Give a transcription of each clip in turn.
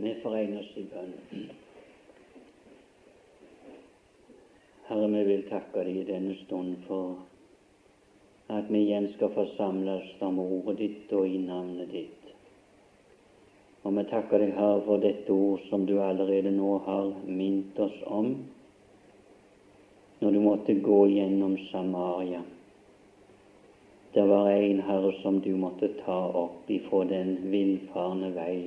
Vi forenes i bønn. Herre, vi vil takke deg i denne stund for at vi igjen skal forsamles om ordet ditt og i navnet ditt. Og vi takker deg, Herre, for dette ord som du allerede nå har minnet oss om, når du måtte gå gjennom Samaria. Det var en Herre som du måtte ta opp ifra den villfarne vei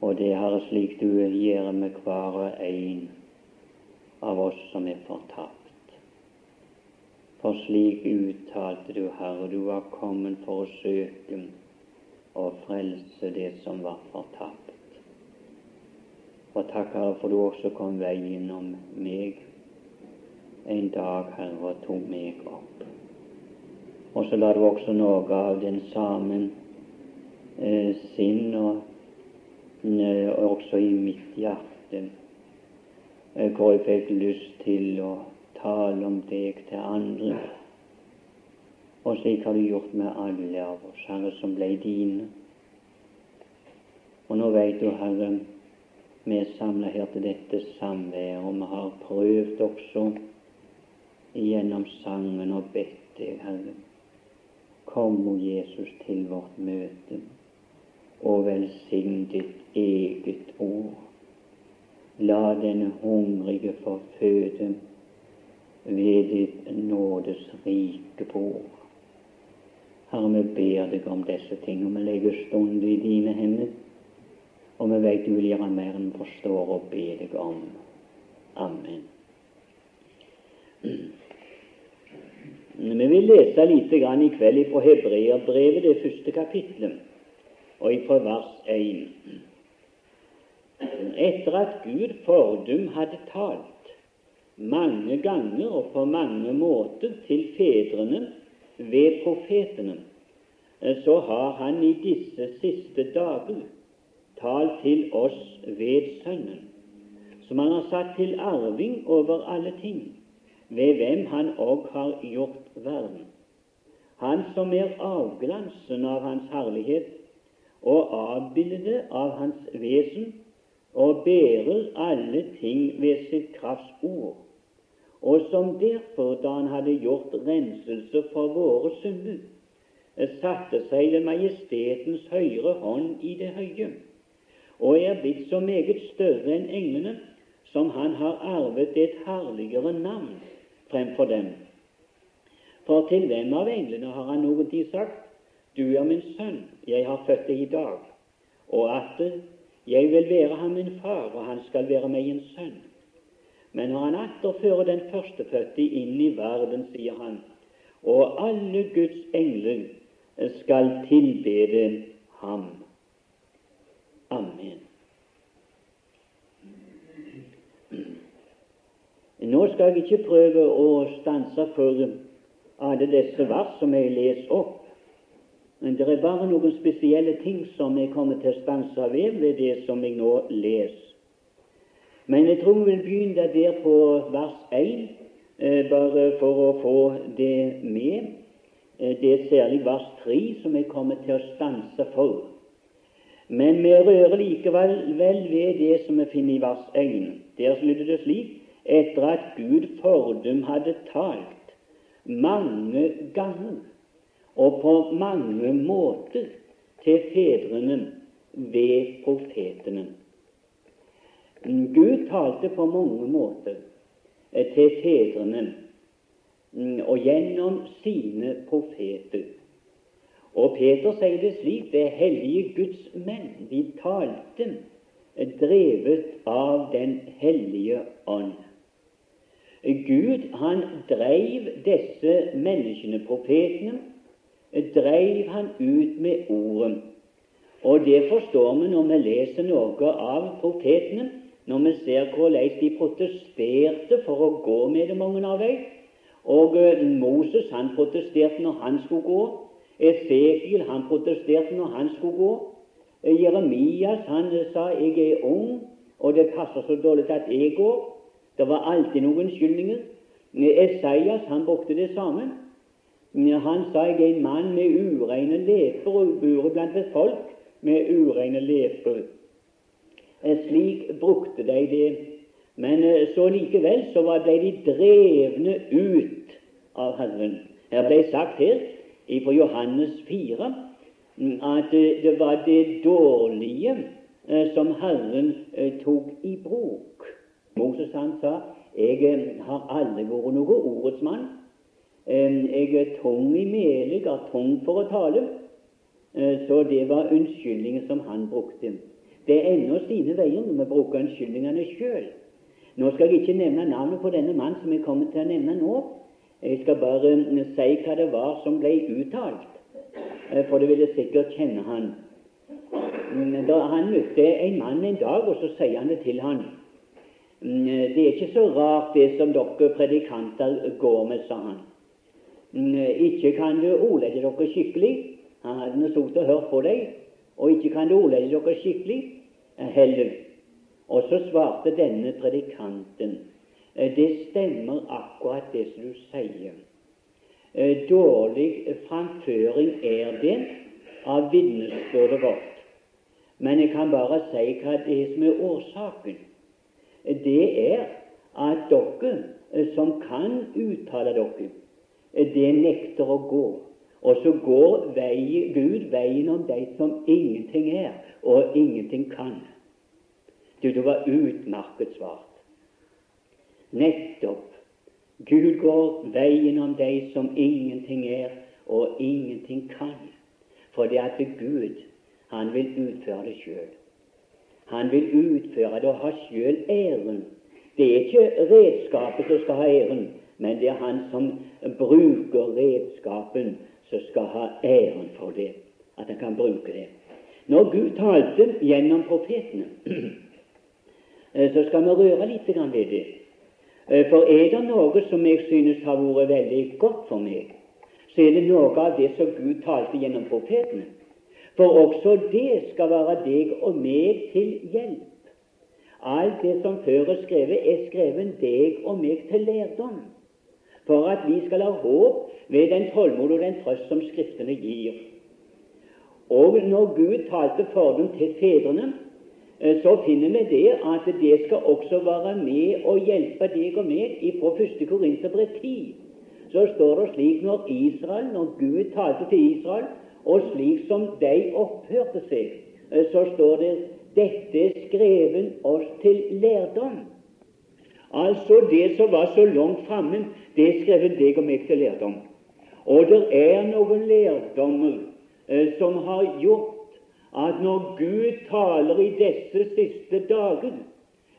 og det, Herre, slik du gjør med hver og en av oss som er fortapt. For slik uttalte du, Herre, du var kommet for å søke og frelse det som var fortapt. Og takk, Herre, for du også kom veien om meg en dag, Herre, og tok meg opp. Og så la du også noe av den samme eh, sinn og også i mitt hjerte, eh, hvor jeg fikk lyst til å tale om deg til andre. Og slik har du gjort med alle av oss, Herre, som ble dine. Og nå veit du, Herre, vi er samla her til dette samværet, og vi har prøvd også gjennom sangen og bedt deg, Herre, kom, o Jesus, til vårt møte og velsign ditt eget ord. La denne hungrige få føde ved ditt nådes rike bord. Herre, vi ber deg om disse ting, og vi legger stund i dine hender. Og vi vet du vil gjøre mer enn forstår og be deg om. Amen. Vi vil lese litt i kveld fra Hebreerbrevet, det første kapitlet og ifra vers 1. Etter at Gud fordum hadde talt mange ganger og på mange måter til fedrene ved profetene, så har Han i disse siste dager talt til oss ved Sønnen, som Han har satt til arving over alle ting, ved hvem Han òg har gjort verden. Han som er avglansen av Hans herlighet og avbildet av Hans vesen og bærer alle ting ved sitt krafts ord, og som derfor, da han hadde gjort renselse for våre synder, satte seg ved majestetens høyre hånd i det høye, og er blitt så meget større enn englene, som han har arvet et herligere navn fremfor dem. For til hvem av englene har han noen tid sagt du er min sønn, jeg har født deg i dag, og at jeg vil være ham min far, og han skal være meg en sønn. Men når han atter fører den førstefødte inn i verden, sier han, og alle Guds engler skal tilbede ham. Amen. Nå skal jeg ikke prøve å stanse for alle disse vers som jeg leser opp, men det er bare noen spesielle ting som jeg kommer til å stanse ved ved det som jeg nå leser. Men jeg tror vi vil begynne der på vers 1, eh, bare for å få det med. Eh, det er særlig vers 3 som jeg kommer til å stanse for. Men vi rører likevel vel ved det som vi finner i vers 1. Der slutter det slik etter at Gud fordum hadde talt mange ganger og på mange måter til fedrene ved profetene. Gud talte på mange måter til fedrene mm, og gjennom sine profeter. Og Peter sier det slik det er hellige Guds menn. De talte drevet av Den hellige ånd. Gud han dreiv disse menneskene, profetene, dreiv han ut med ordet. Og det forstår vi når vi leser noe av profetene, når vi ser hvordan de protesterte for å gå med det mange av dem. Og eh, Moses han protesterte når han skulle gå. Efekil han protesterte når han skulle gå. Eh, Jeremias han sa 'jeg er ung, og det passer så dårlig at jeg går'. Det var alltid noen skyldninger. Esaias han brukte det samme. Han sa jeg er en mann med ureine leper og bor blant et folk med ureine leper. Slik brukte de det. Men så likevel så ble de drevne ut av Herren. Her ble sagt her fra Johannes 4 at det var det dårlige som Herren tok i bruk. Moses han sa jeg har aldri vært noe ordets mann. Jeg er tung i mele, jeg er tung for å tale. Så det var unnskyldningen som han brukte. Det er ennå sine veier når vi bruker unnskyldningene sjøl. Nå skal jeg ikke nevne navnet på denne mannen som jeg kommer til å nevne nå. Jeg skal bare si hva det var som ble uttalt, for det ville sikkert kjenne han. Da han møtte en mann en dag, og så sier han det til han. Det er ikke så rart det som dere predikanter går med, sa han. Ikke kan du ordlegge dere skikkelig. Han hadde nå sittet og hørt på deg, og ikke kan du ordlegge dere skikkelig heller. Og så svarte denne predikanten det stemmer akkurat det som du sier. Dårlig framføring er det av vitnesbyrdet vårt. Men jeg kan bare si hva det er som er årsaken. Det er at dere som kan uttale dere, det nekter å gå. Og så går vei, Gud veien om de som ingenting er og ingenting kan. Du, det var utmerket svart. Nettopp. Gud går veien om de som ingenting er og ingenting kan. For det at Gud, han vil utføre det sjøl. Han vil utføre det og ha sjøl æren. Det er ikke redskapet som skal ha æren, men det er han som bruker redskapen, som skal ha æren for det, at han kan bruke det. Når Gud talte gjennom profetene, så skal vi røre litt ved det. For er det noe som jeg synes har vært veldig godt for meg, så er det noe av det som Gud talte gjennom profetene. For også det skal være deg og meg til hjelp. Alt det som før er skrevet, er skrevet deg og meg til lærdom for at vi skal ha håp ved den tålmod og den trøst som Skriftene gir. Og når Gud talte fordom til fedrene, eh, så finner vi det at det skal også være med og hjelpe deg og meg fra 1. Korinterbrev 10. Så står det slik når Israel, når Gud talte til Israel, og slik som de opphørte seg, eh, så står det dette er skreven oss til lærdom. Altså det som var så langt framme, det er skrevet deg og meg til lærdom. Og det er noen lærdommer eh, som har gjort at når Gud taler i disse siste dager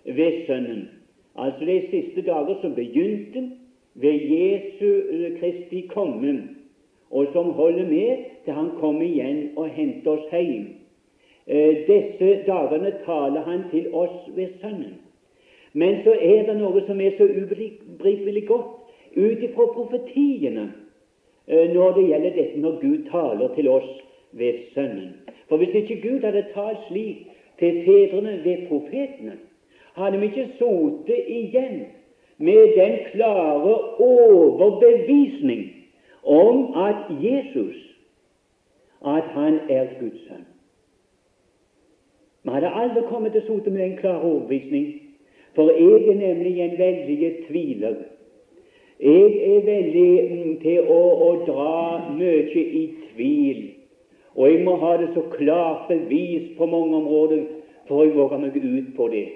ved Sønnen, altså de siste dager som begynte ved Jesu eh, Kristi komme, og som holder med til Han kommer igjen og henter oss hjem. Eh, disse dagene taler Han til oss ved Sønnen. Men så er det noe som er så ubegripelig godt ut ifra profetiene eh, når det gjelder dette når Gud taler til oss ved Sønnen. For hvis ikke Gud hadde talt slik til fedrene ved profetene, hadde vi ikke sittet igjen med den klare overbevisning om at Jesus at han er Guds sønn. Vi hadde aldri kommet til å sitte med en klar overbevisning, for jeg er nemlig en veldig tviler jeg er veldig mm, til å, å dra mye i tvil, og jeg må ha det så klart bevis på mange områder for å våge meg ut på det.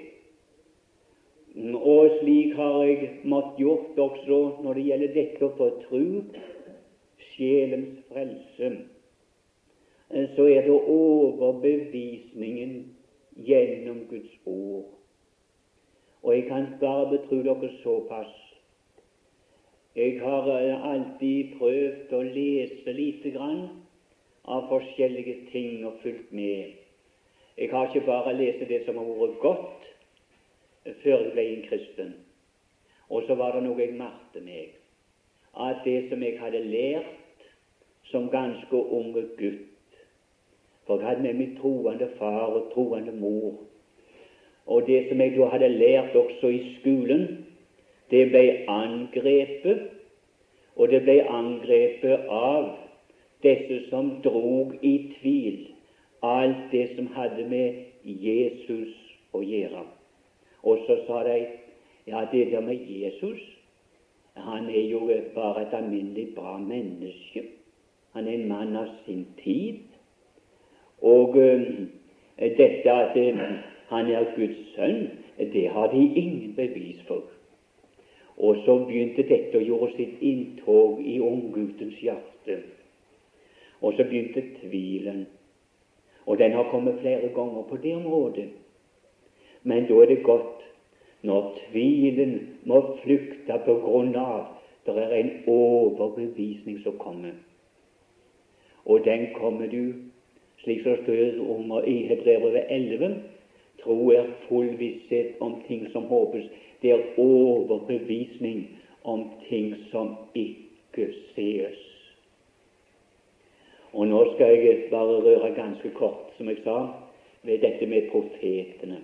Mm, og slik har jeg måttet gjort også når det gjelder dette å få tro, sjelens frelse. Så er det overbevisningen gjennom Guds ord. Og jeg kan bare betro dere såpass jeg har eh, alltid prøvd å lese lite grann av forskjellige ting og fulgt med. Jeg har ikke bare lest det som har vært godt før jeg ble en kristen. Og så var det noe jeg marte meg, at det som jeg hadde lært som ganske unge gutt For jeg hadde med meg troende far og troende mor. Og det som jeg da hadde lært også i skolen, det ble angrepet, og det ble angrepet av disse som drog i tvil alt det som hadde med Jesus å gjøre. Og så sa de ja, det der med Jesus Han er jo bare et alminnelig bra menneske. Han er en mann av sin tid. Og uh, dette at uh, han er Guds sønn, det har de ingen bevis for. Og så begynte dette å gjøre sitt inntog i ungguttens hjerte. Og så begynte tvilen. Og den har kommet flere ganger på det området. Men da er det godt når tvilen må flykte på grunn av det er en overbevisning som kommer. Og den kommer du, slik som står om i Hebrevet 11, tro er full visshet om ting som håpes. Det er overbevisning om ting som ikke sees. Og nå skal jeg bare røre ganske kort, som jeg sa, ved dette med profetene.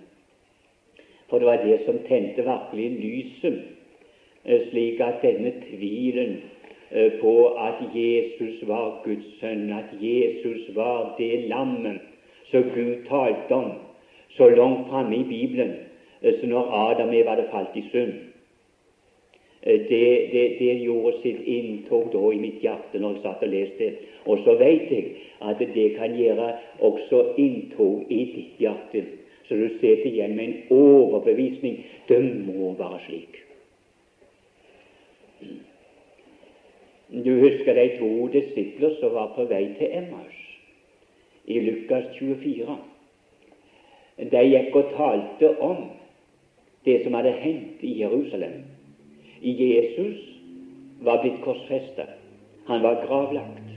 For det var det som tente virkelig lyset, eh, slik at denne tvilen eh, på at Jesus var Guds sønn, at Jesus var det lammet som Gud talte om så langt framme i Bibelen så når Adam og Eva hadde falt i synd. Det, det, det, gjorde sitt inntog da i mitt hjerte når jeg satt og leste. det. Og så vet jeg at det kan gjøre også inntog i ditt hjerte så du sitter igjen med en overbevisning. Det må være slik. Du husker de to disipler som var på vei til Emmaus i Lukas 24. De gikk og talte om det som hadde hendt i Jerusalem. Jesus var blitt korsfestet. Han var gravlagt.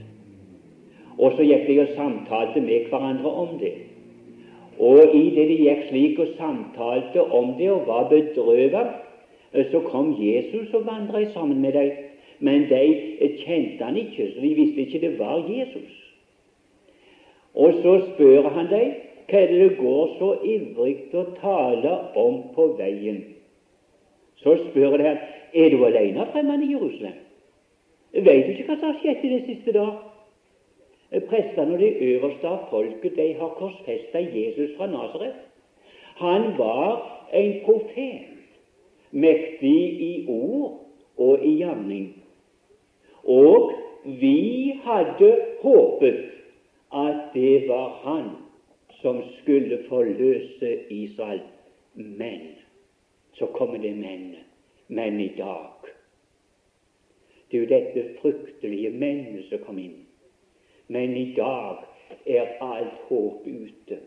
Og så gikk de og samtalte med hverandre om det. Og i det de gikk slik og samtalte om det og var bedrøvet, så kom Jesus og vandret sammen med dem. Men de kjente han ikke, så de visste ikke det var Jesus. Og så spør han dem hva er det det går så ivrig å tale om på veien. Så spør de er du alene fremme i Jerusalem. Vet du ikke hva som har skjedd i det siste da? Prestene og de øverste av folket de har korsfesta Jesus fra Nasaret. Han var en profet, mektig i ord og i gjerning. Og vi hadde håpet at det var han som skulle forløse Israel. Men så kommer det men. Men i dag Det er jo dette fryktelige mennet som kom inn. Men i dag er alt håp ute.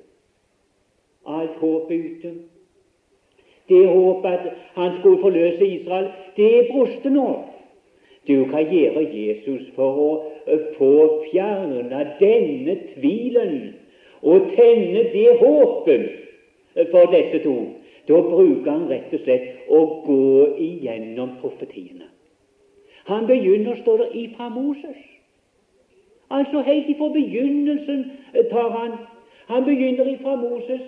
Alt håp ute. Det håpet at han skulle forløse Israel, det er brustet nå. Du kan gjøre Jesus for å få fjerna denne tvilen og tenne det håpet for disse to. Da bruker han rett og slett å gå igjennom profetiene. Han begynner, står det, ifra Moses. Altså helt ifra begynnelsen tar han Han begynner ifra Moses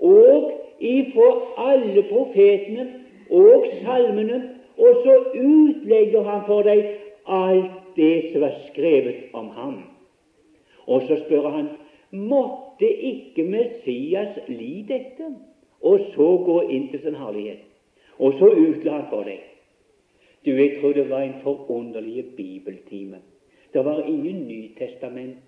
og ifra alle profetene og salmene, og så utlegger han for deg alt det som er skrevet om ham. Og så spør han måtte ikke Messias li dette, og så gå inn til sin herlighet. Og så utlade for deg. Du, jeg tror det var en forunderlig bibeltime. Det var ingen Nytestament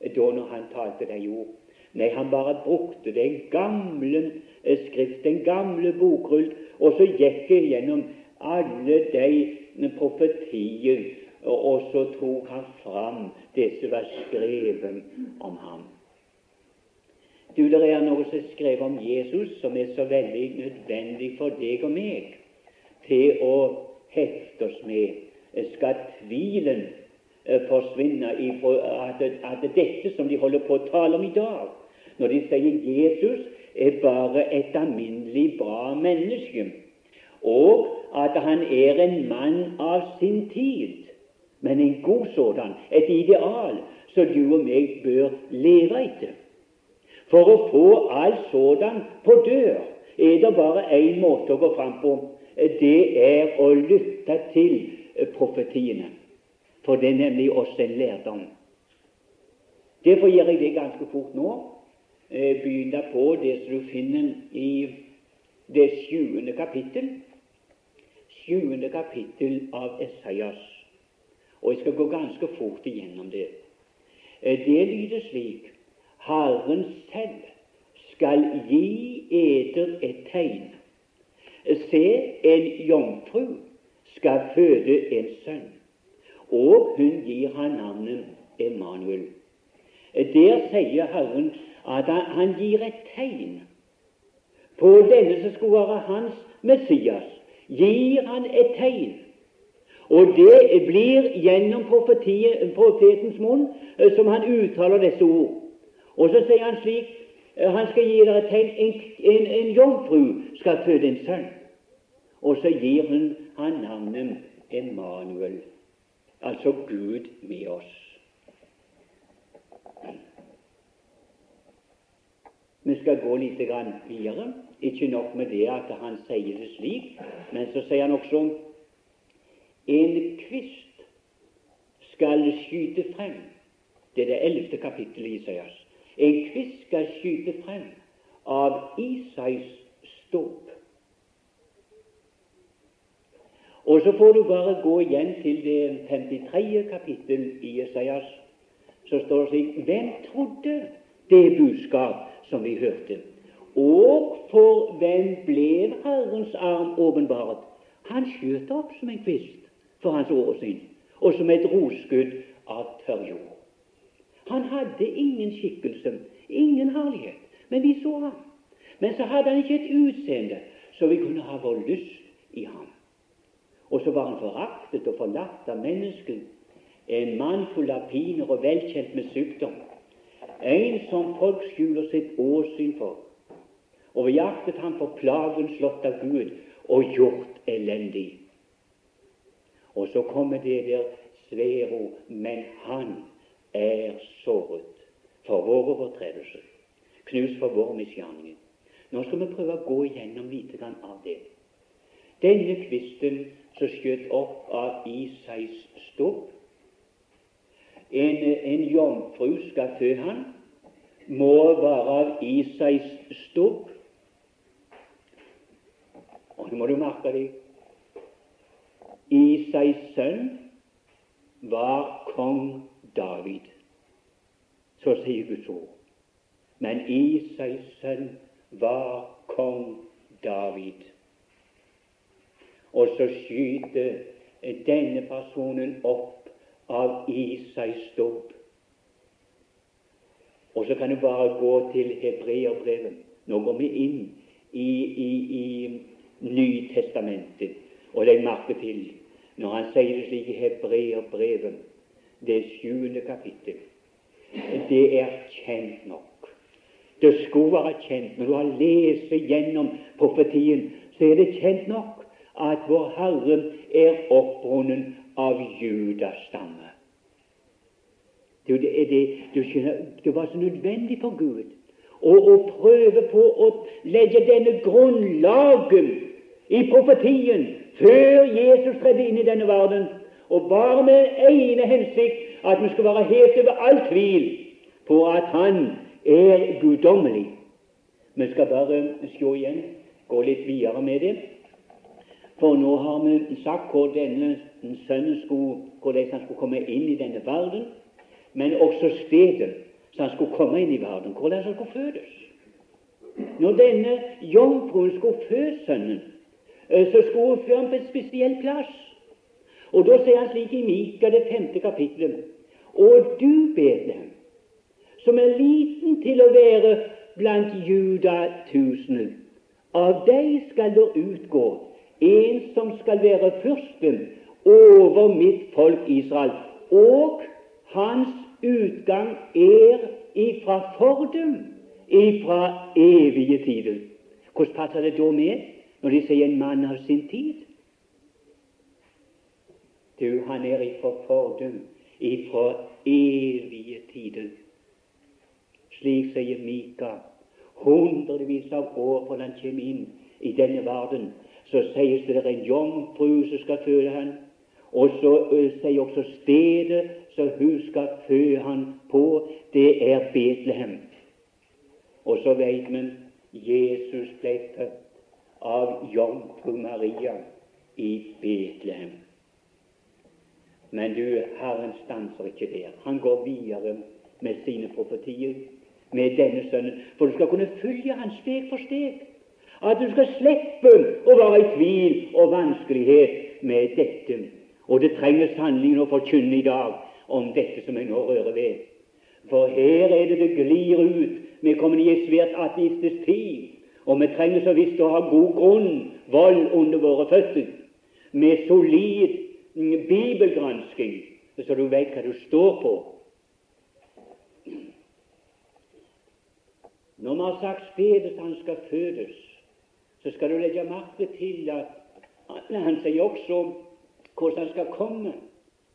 da når han talte de ord. Nei, han bare brukte den gamle eh, skrift, den gamle bokrull, og så gikk jeg gjennom alle de profetier, og så tok han fram det som var skrevet om ham. Du, Det er noe som er skrevet om Jesus som er så veldig nødvendig for deg og meg til å hefte oss med. Skal tvilen Eh, forsvinne ifra at, at dette som de holder på å tale om i dag, når de sier Jesus er bare et alminnelig bra menneske, og at han er en mann av sin tid, men en god sådan, et ideal som du og meg bør leve etter. For å få alt sådan på dør er det bare én måte å gå fram på. Det er å lytte til profetiene. For det er nemlig også en lærdom. Derfor gjør jeg det ganske fort nå. Begynner Begynne på det som du finner i det sjuende kapittel. Sjuende kapittel av Esaias. Og jeg skal gå ganske fort igjennom det. Eh, det lyder slik Herren selv skal gi eder et tegn. Se, en jomfru skal føde en sønn, og hun gir han navnet Emanuel. Der sier Herren at han gir et tegn. På denne som skulle være hans Messias, gir han et tegn. Og det blir gjennom profetens munn eh, som han uttaler disse ord. Og så sier han slik eh, Han skal gi dere et tegn. En, en, en jomfru skal føde en sønn. Og så gir hun han navnet Emanuel, altså Gud med oss. Vi skal gå litt videre. Ikke nok med det at han sier det slik, men så sier han også en kvist skal skyte frem. Det er det ellevte kapittelet i Isaias. En kvist skal skyte frem av Isais ståp. Og så får du bare gå igjen til det 53. kapittel i Isaias. Så står det slik Hvem trodde det budskap som vi hørte. Og for hvem ble Herrens arm åpenbart? Han skjøt opp som en kvist for hans åsyn, og som et rotskudd av tørr jord. Han hadde ingen skikkelse, ingen herlighet, men vi så ham. Men så hadde han ikke et utseende så vi kunne ha vår lyst i ham. Og så var han foraktet og forlatt av mennesket, en mann full av piner og velkjent med sykdom en som folk skjuler sitt åsyn for. Og vi jaktet ham for plagen slått av Gud og gjort elendig. Og så kommer det der svære ord Men han er såret for våre overtredelser, knust for våre misgjerninger. Nå skal vi prøve å gå igjennom litt av det. Denne kvisten som skjøt opp av Isais stopp, en, en jomfru skal fø han, må være av Isais stopp. Og nå må du merke deg Isais sønn var kong David. Så sier Guds ord. Men Isais sønn var kong David. Og så skyter denne personen opp av Isais stubb. Og så kan du bare gå til hebreerbrevet. Nå går vi inn i, i, i Nytestamentet, og legg merke til når han sier det slik i hebreerbrevet, det sjuende kapittel. Det er kjent nok. Det skulle være kjent. Når du har lest gjennom profetien, så er det kjent nok at vår Herre er opprundet av Judas stamme. Det, det, du skjønner, det var så nødvendig for Gud å, å prøve på å legge denne grunnlagen i profetien før Jesus tredde inn i denne verden, og bare med ene hensikt at vi skal være helt over all tvil på at Han er guddommelig. Vi skal bare se igjen, gå litt videre med det. For nå har vi sagt hvor denne sønnen skulle, hvordan han skulle komme inn i denne verden, men også stedet så han skulle komme inn i verden, hvordan han skulle fødes. Når denne jomfruen skulle føde sønnen, eh, så skulle hun føre ham på et spesiell plass. Og da sier han slik i Mika, det femte kapittelet Og du, Betlehem, som er liten til å være blant juda tusener, av deg skal det utgå en som skal være fyrsten over mitt folk Israel. Og hans utgang er ifra fordum, ifra evige tider. Hvordan passer det da med når de sier en mann av sin tid? Du, han er ifra fordum, ifra evige tider. Slik sier Mika. Hundrevis av år før han kommer inn i denne verden så sies det det er en jomfru som skal føde han, Og så sier også stedet som hun skal fø han på, det er Betlehem. Og så vet vi Jesus ble født av jomfru Maria i Betlehem. Men du, Herren stanser ikke der. Han går videre med sine profetier med denne sønnen, for du skal kunne følge han steg for steg. At du skal slippe å være i tvil og vanskelighet med dette. Og det trenger sannelig å forkynne i dag om dette som jeg nå rører ved. For her er det det glir ut. Vi kommer i en svært ateistisk tid, og vi trenger så visst å ha god grunn, vold under våre føtter, med solid bibelgransking, så du vet hva du står på. Når vi har sagt stedet han skal fødes, så skal du legge merke til at han sier også hvordan han skal komme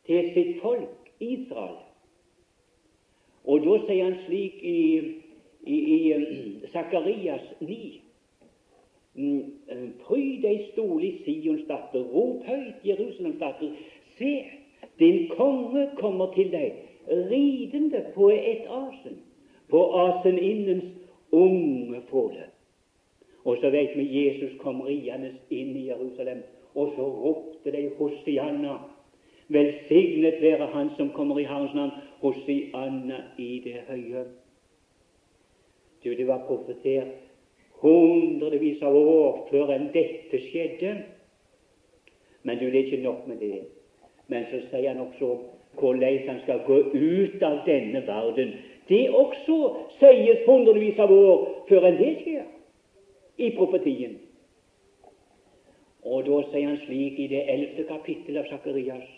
til sitt folk Israel. Og da sier han slik i, i, i Sakarias 9 Pryd deg stolig, Sions datter, rop høyt, Jerusalems datter. Se, din konge kommer til deg, ridende på et asen, på aseninnens unge fåle. Og så vet vi Jesus kom riende inn i Jerusalem, og så ropte de Hosianna. Velsignet være Han som kommer i Herrens navn, Hosianna i det høye. Du, det var profetert hundrevis av år før enn dette skjedde. Men du, det er ikke nok med det. Men så sier han også hvordan han skal gå ut av denne verden det også sies hundrevis av år før enn det skjer i profetien. Og da sier han slik i det ellevte kapittel av Sakarias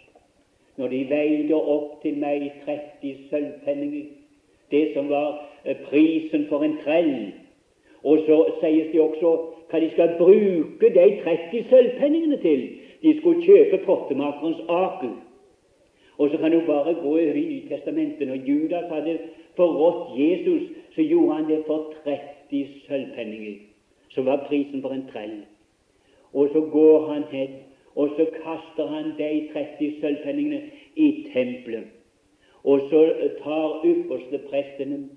når de veide opp til meg 30 sølvpenninger, det som var eh, prisen for en trell. Og så sies det også hva de skal bruke de 30 sølvpenningene til. De skulle kjøpe pottemakerens akel. Og så kan du bare gå over i Nytestamentet. Når Judas hadde forrådt Jesus, så gjorde han det for 30 sølvpenninger, som var prisen for en trell. Og så går han hen, og så kaster han de 30 sølvpenningene i tempelet. Og så tar ypperste prestene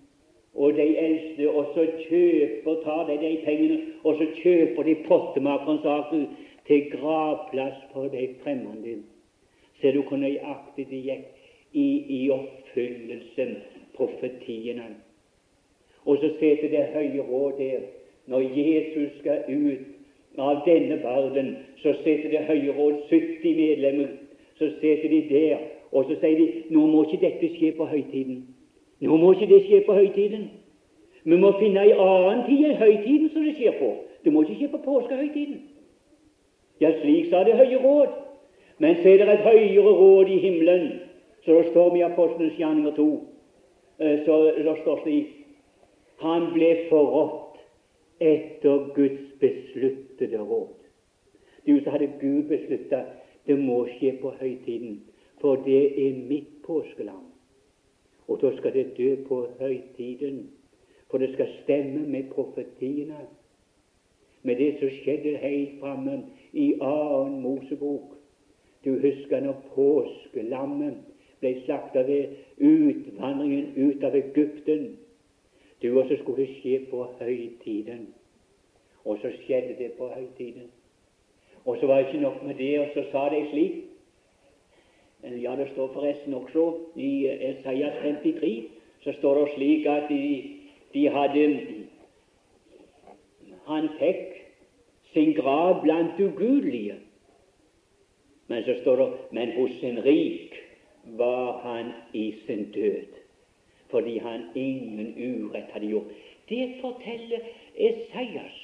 og de eldste, og så kjøper, tar de de pengene, og så kjøper de pottemakerens aker til gravplass for de fremmede. Ser du hvor nøyaktig det gikk i, i oppfyllelsen profetiene. Og så sitter det høye råd der. Når Jesus skal ut av denne verden, så sitter det høye råd 70 medlemmer. Så sitter de der, og så sier de nå må ikke dette skje på høytiden. Nå må ikke det skje på høytiden. Vi må finne en annen tid enn høytiden som det skjer på. Det må ikke skje på påskehøytiden. Ja, slik sa det høye råd. Men så er det et høyere råd i himmelen, så det står i Apostlenes gjerninger 2. Eh, så det står slik Han ble forrådt etter Guds besluttede råd. Du, så hadde Gud beslutta det må skje på høytiden, for det er mitt påskelam. Og da skal det dø på høytiden, for det skal stemme med profetiene. Med det som skjedde helt framme i annen Mosebok. Du husker når påskelammet ble slakta ved utvandringen ut av Egypten. Du også skulle skje på høytiden. Og så skjedde det på høytiden. Og så var det ikke nok med det, og så sa de slik Ja, det står forresten også i Esaias 53 så står det slik at de, de hadde Han fikk sin grav blant ugudelige. Men så står det men hos en rik var han i sin død, fordi han ingen urett hadde gjort. Det forteller Esaias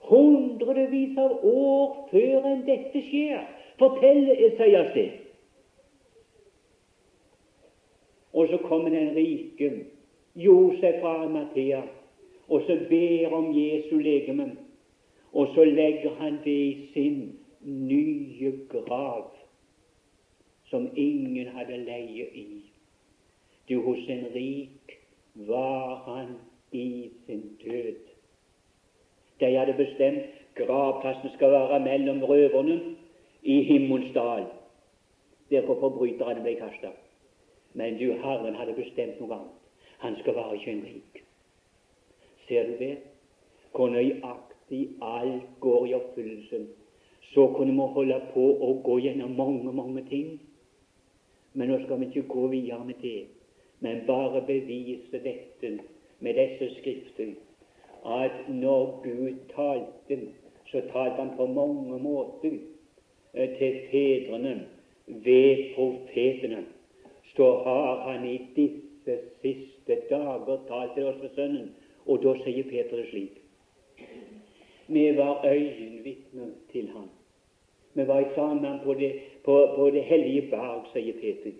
hundrevis av år før enn dette skjer. Forteller Esaias det. Og så kommer den rike Josef fra Amathea, og så ber om Jesu legeme. Og så legger han det i sin nye grav som ingen hadde leie i. Du, hos en rik var han i sin død. De hadde bestemt gravplassen skal være mellom røverne i Himmelsdal. der hvor forbryterne ble kasta. Men du, Herren hadde bestemt noe annet. Han skal være kjønnrik. Ser du det? Hvor nøyaktig alt går i oppfyllelsen. Så kunne vi holde på å gå gjennom mange, mange ting. Men nå skal vi ikke gå videre med det, men bare bevise dette med disse skriftene. at når Gud talte, så talte Han på mange måter eh, til fedrene ved profetene. Så har Han i disse siste dager talt til oss med Sønnen. Og da sier Peter det slik Vi var øyenvitner til ham. Vi var sammen på det, på, på det hellige berg, sier Peter.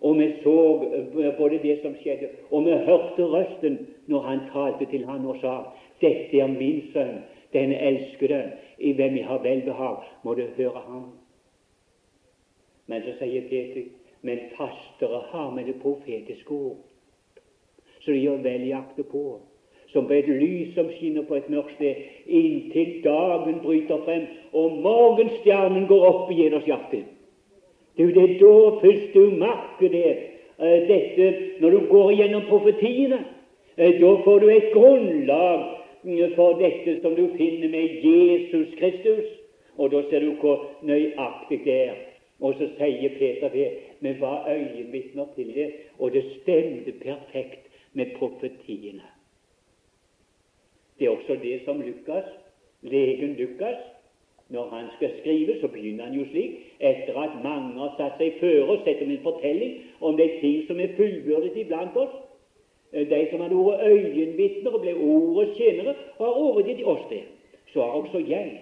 Og vi så eh, både det som skjedde, og vi hørte røsten når han talte til ham og sa dette er min sønn, den elskede, i hvem jeg har velbehag. Må du høre ham. Men så sier Peter, men fastere har vi det profetiske ord, så de gjør vel jakte på som på et lys som skinner på et mørkt sted, inntil dagen bryter frem og morgenstjernen går opp i nyttårsjakten. Det er da først du merker det, uh, dette når du går gjennom profetiene. Uh, da får du et grunnlag uh, for dette som du finner med Jesus Kristus. Og da ser du hvor nøyaktig det er. Og så sier Peter det. Var øyenvitner til det, og det stemte perfekt med profetiene. Det er også det som Lukas, legen Lukas, når han skal skrive, så begynner han jo slik, etter at mange har satt seg føre og sett om en fortelling om de ting som er fullbyrdet iblant oss. Eh, de som hadde vært øyenvitner og ble ordets tjenere, har overgitt oss det. Så har også jeg,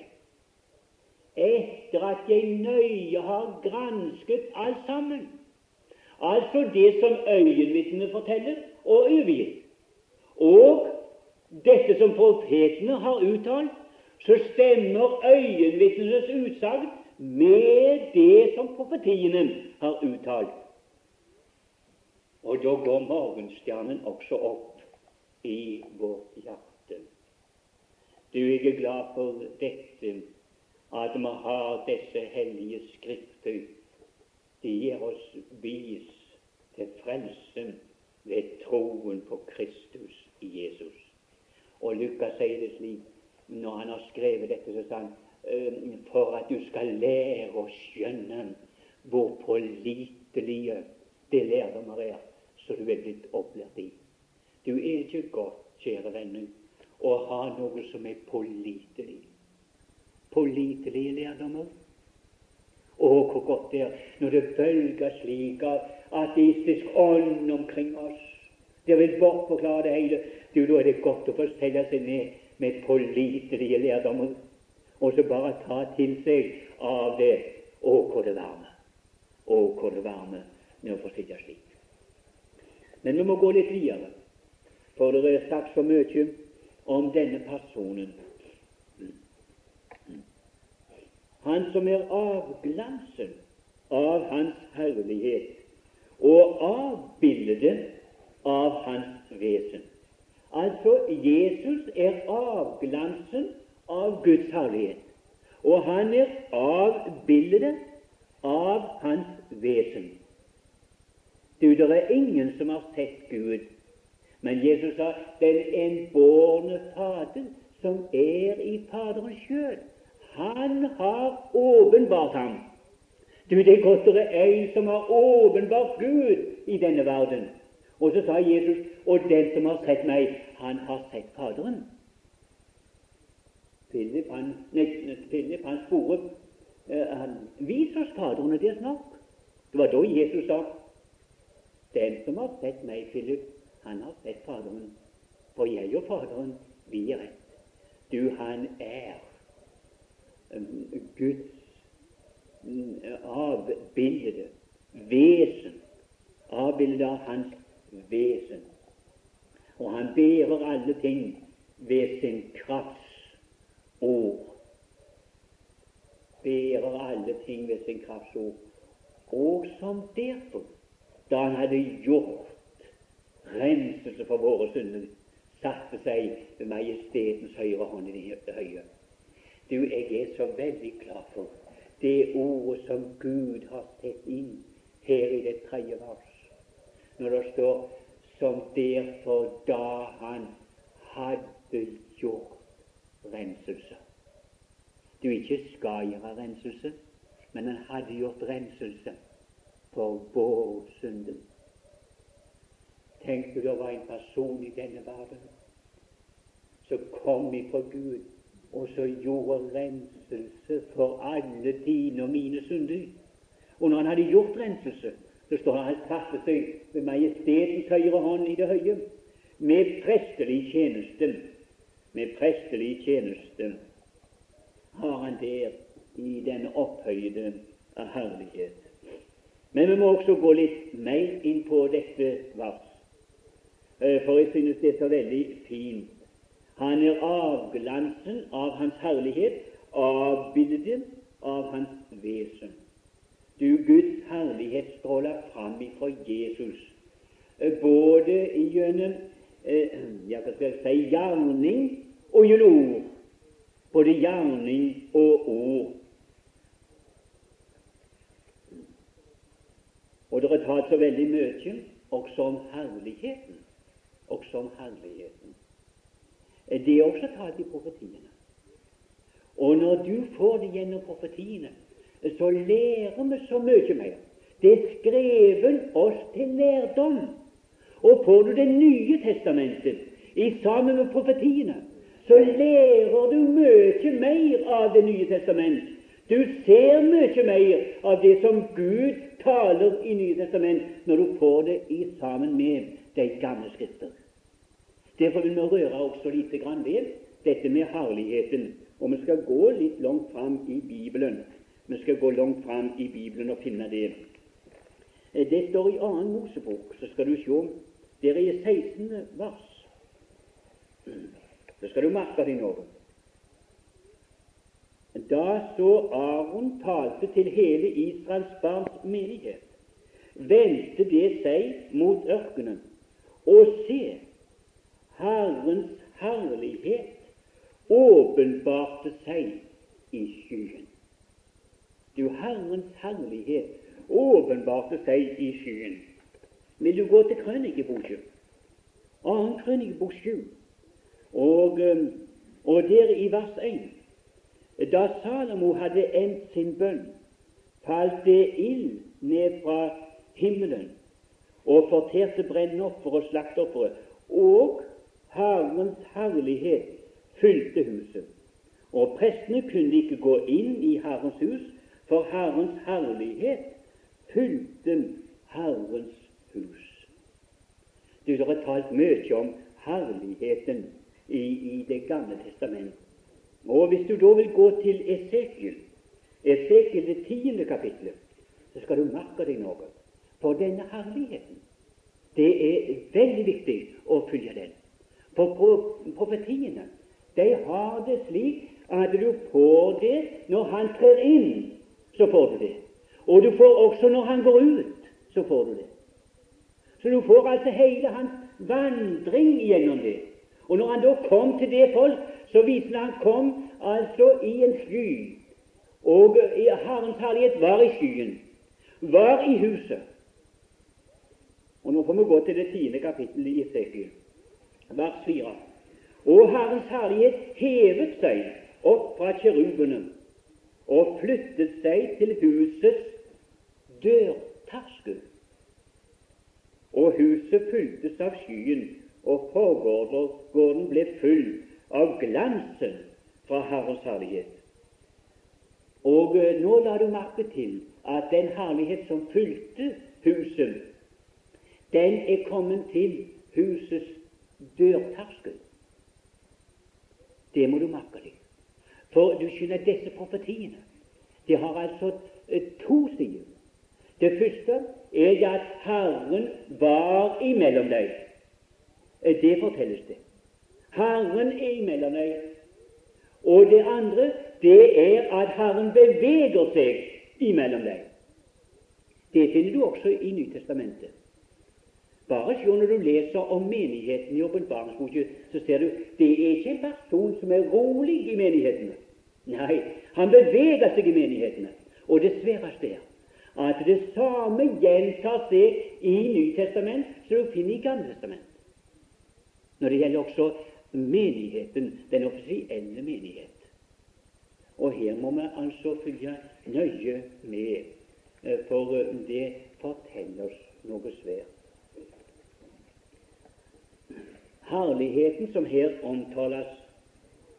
etter at jeg nøye har gransket alt sammen, altså det som øyenvitnene forteller, og overgitt, og dette som profetene har uttalt, så stemmer øyenvitnenes utsagn med det som profetiene har uttalt. Og da går morgenstjernen også opp i vårt hjerte. Du er ikke glad for dette, at vi har disse hellige skrifter. De gir oss vis til frelsen ved troen på Kristus i Jesus. Og Lukas sier det slik når han har skrevet dette, så sa han for at du skal lære å skjønne hvor pålitelige det lærdommer er som du er blitt opplært i. Du er ikke godt, kjære venner, å ha noe som er pålitelig. Pålitelige lærdommer. Å, hvor godt det er når det bølger slik av ateistisk ånd omkring oss. Det vil bortforklare det hele. Du, Da er det godt å få stelle seg ned med pålitelige lærdommer, og så bare ta til seg av det. Å, hvor det varme! Å, hvor det varme når å få sitte slik. Men vi må gå litt videre, for det er sagt så mye om denne personen. Han som er avglansen av Hans herlighet og avbildet av Hans vesen. Altså, Jesus er avglansen av Guds herlighet, og han er avbildet av Hans vesen. Du, det er ingen som har sett Gud, men Jesus sa den enbårne Fader som er i Faderen sjøl, han har åpenbart ham. Du, det er godt det er ei som har åpenbart Gud i denne verden. Og så sa Jesus og den som har sett meg, han har sett Faderen. Philip han, nei, Philip, han spore uh, han, Vis oss Faderen, og det er snart. Det var da Jesus sa Den som har sett meg, Philip, han har sett Faderen. For jeg og Faderen, vi er ett. Du, han er Guds avbilde, vesen, avbildet av Hans vesen. Og han bærer alle ting ved sin krafts ord. Bærer alle ting ved sin krafts ord. Og som derfor, da han hadde gjort renselse for våre synder, satte seg ved majestetens høyre hånd i det høye. Du, jeg er så veldig glad for det ordet som Gud har sett inn her i det tredje vers, når det står som derfor da han hadde gjort renselse. Du ikke skal gjøre renselse, men han hadde gjort renselse for vår synden. Tenk du det var en person i denne verden som kom ifra Gud, og så gjorde renselse for alle dine og mine synder. Og når han hadde gjort renselse, så står han og satte seg ved majestetens høyre hånd i det høye, med prestelig tjeneste. Med prestelig tjeneste har han der i denne opphøyde herlighet. Men vi må også gå litt mer inn på dette vers, eh, for jeg synes det er så veldig fint. Han er avglansen av Hans herlighet, avbildet av Hans vesen. Du, Guds herlighet stråler fram ifra Jesus, eh, både gjennom jeg ja, hva skal jeg si, gjerning og gjennom ord. Både gjerning og ord. Og det er talt så veldig mye også om herligheten. Også om herligheten. Eh, det er også talt i profetiene. Og når du får det gjennom profetiene, så lærer vi så mye mer. Det er skrevet oss til lærdom. Og får du Det nye testamentet i sammen med profetiene, så lærer du mye mer av Det nye testamentet. Du ser mye mer av det som Gud taler i Nye testament, når du får det i sammen med de gamle skrifter. Derfor vil vi røre også lite grann ved dette med herligheten, og vi skal gå litt langt fram i Bibelen vi skal gå langt fram i Bibelen og finne det. Eh, det står i annen Mosebok, så skal du se. Der er 16. vers. Så skal du merke deg noe. Da så Aron talte til hele Israels barns menighet, vendte det seg mot ørkenen, og se, Herrens herlighet åpenbarte seg i skyen. Du, Herrens herlighet åpenbarte seg i skyen. Vil du gå til Krønikeboka, annen Krønikebok 7, og, um, og der i vers 1 Da Salomo hadde endt sin bønn, falt det ild ned fra himmelen og forterte brennoffer og slakteofferet, og Herrens herlighet fylte huset. Og prestene kunne ikke gå inn i Herrens hus, for Herrens herlighet fylte Herrens hus. Du, er talt mye om herligheten i, i Det gamle testament. Og Hvis du da vil gå til Esekiel, Esekiel det tiende kapitlet, så skal du merke deg noe. For denne herligheten, det er veldig viktig å følge den. For profetiene de har det slik at du får det når han trer inn så får du det. Og du får også når han går ut, så får du det. Så du får altså hele hans vandring gjennom det. Og når han da kom til det folk, så viste han kom altså i en sky. Og Herrens herlighet var i skyen, var i huset. Og Nå får vi gå til det tiende kapittelet i Esekiel, vers 4. Og Herrens herlighet hevet seg opp fra kjerubene og flyttet seg til husets dørterskel. Og huset fyltes av skyen, og forgården ble full av glansen fra Herrens herlighet. Og eh, nå la du merke til at den herlighet som fylte huset, den er kommet til husets dørterskel. Det må du merke deg. For du skjønner, disse profetiene de har altså eh, to sider. Det første er at Herren var imellom deg. Eh, det fortelles det. Herren er imellom deg. Og det andre, det er at Herren beveger seg imellom deg. Det finner du også i Nytestamentet. Bare se når du leser om menigheten i åpenbaringsboken, så ser du det er ikke en person som er rolig i menighetene. Nei, han beveger seg i menighetene. Og det sværeste er at det samme gjentar seg i Nytestament som du finner i Gamletestament. Når det gjelder også menigheten, den offisielle menighet. Og her må vi altså følge nøye med, eh, for det forteller oss noe svært. Herligheten som her omtales,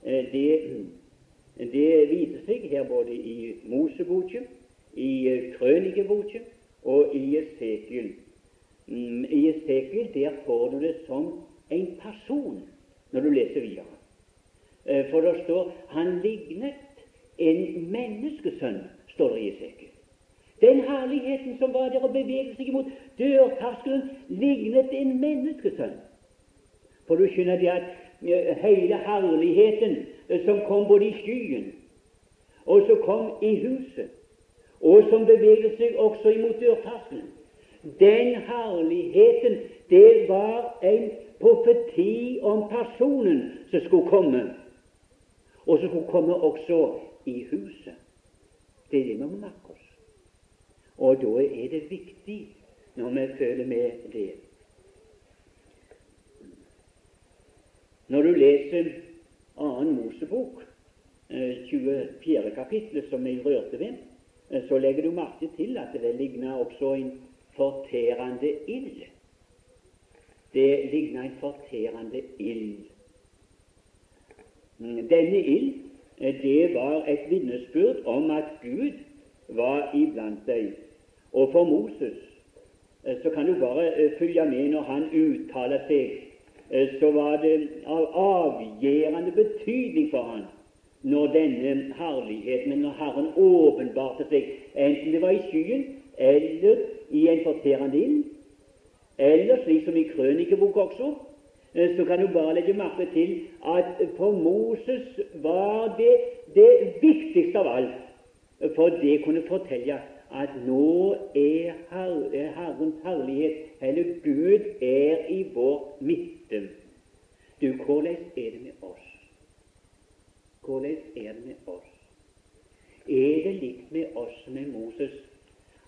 eh, det, det viser seg her både i Moseboken, i eh, Krønikeboken og i Esekiel. Mm, I Esekiel der får du det som en person når du leser videre. Eh, for det står 'Han lignet en menneskesønn', står det i Esekiel. Den herligheten som var der og beveget seg imot dørterskelen, lignet en menneskesønn. For du skjønner det at eh, hele herligheten eh, som kom både i skyen, og som kom i huset, og som beveget seg også imot dørterskelen, den herligheten, det var en profeti om personen som skulle komme, og som skulle komme også i huset. Det er det vi må merke oss. Og da er det viktig når vi føler med det. Når du leser 2. Mosebok, 24. Eh, kapittel, som jeg rørte ved, eh, så legger du merke til at det ligner også en forterende ild. Det ligner en forterende ild. Mm, denne ild eh, det var et vitnesbyrd om at Gud var iblant deg. Og for Moses så kan du bare følge med når han uttaler seg så var det av avgjørende betydning for han når denne herligheten, når Herren åpenbarte seg, enten det var i skyen eller i en fortærende ild, eller slik som i Krønikebok også, eh, så kan du bare legge merke til at for Moses var det det viktigste av alt, for det kunne fortelle at nå er, Herrens herlighet, eller Gud, er i vår midte. Du, hvordan er det med oss? Hvordan er det med oss? Er det likt med oss med Moses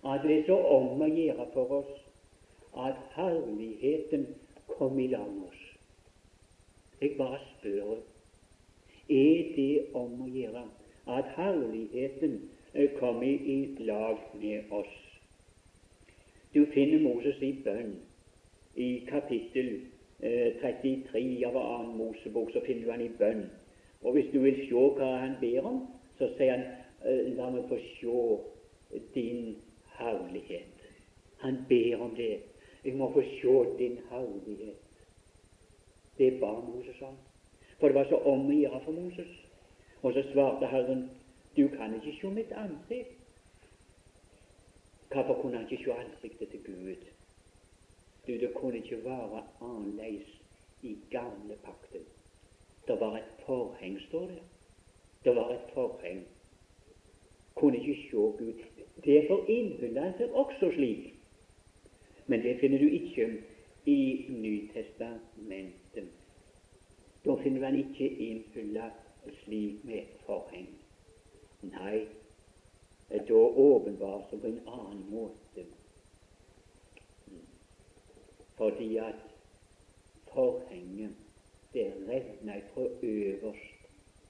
at det er så om å gjøre for oss at herligheten kom i lag med oss? Jeg bare spør er det om å gjøre at herligheten kom i lag med oss. Du finner Moses i bønn. I kapittel eh, 33 av annen Mosebok så finner du han i bønn. Og Hvis du vil se hva han ber om, så sier han eh, la meg få se din herlighet. Han ber om det. Jeg må få se din herlighet. Det ba Moses om. For det var så om å gjøre for Moses. Og så svarte Herren du kan ikke se mitt ansikt. Hvorfor kunne han ikke se ansiktet til Gud? Du, Det kunne ikke være annerledes i gamle pakten. Det var et forheng, står det. Det var et forheng. Kunne ikke se Gud. Derfor innhyller han seg også slik. Men det finner du ikke i Nytestamentet. Da finner du han ikke innhylla slik med forheng. Nei, da åpenbart på en annen måte. Fordi at forhenget det revner fra øverst